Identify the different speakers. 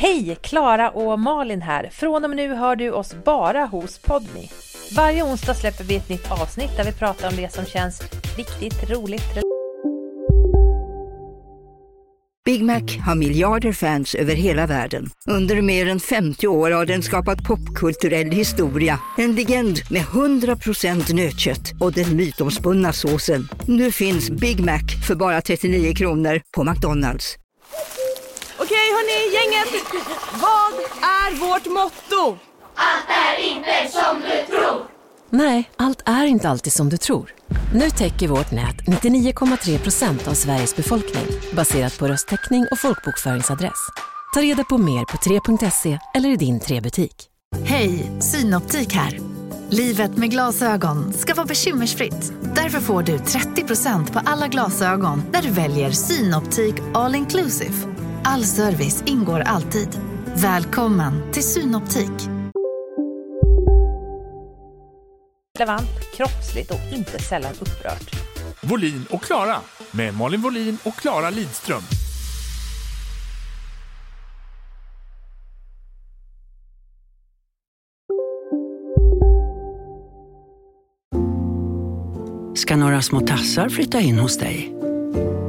Speaker 1: Hej! Klara och Malin här. Från och med nu hör du oss bara hos Podmi. Varje onsdag släpper vi ett nytt avsnitt där vi pratar om det som känns riktigt roligt.
Speaker 2: Big Mac har miljarder fans över hela världen. Under mer än 50 år har den skapat popkulturell historia. En legend med 100% nötkött och den mytomspunna såsen. Nu finns Big Mac för bara 39 kronor på McDonalds.
Speaker 3: Hörni, gänget! Vad är vårt motto?
Speaker 4: Nej, allt är inte alltid som du tror. Nu täcker vårt nät 99,3 procent av Sveriges befolkning baserat på röstteckning och folkbokföringsadress. Ta reda på mer på 3.se eller i din 3-butik.
Speaker 5: Hej, Synoptik här. Livet med glasögon ska vara bekymmersfritt. Därför får du 30% på alla glasögon när du väljer Synoptik All Inclusive. All service ingår alltid. Välkommen till Synoptik.
Speaker 1: Relevant, kroppsligt och inte sällan upprört.
Speaker 6: Volin och Klara med Malin Volin och Klara Lidström.
Speaker 7: ska några små tassar flytta in hos dig.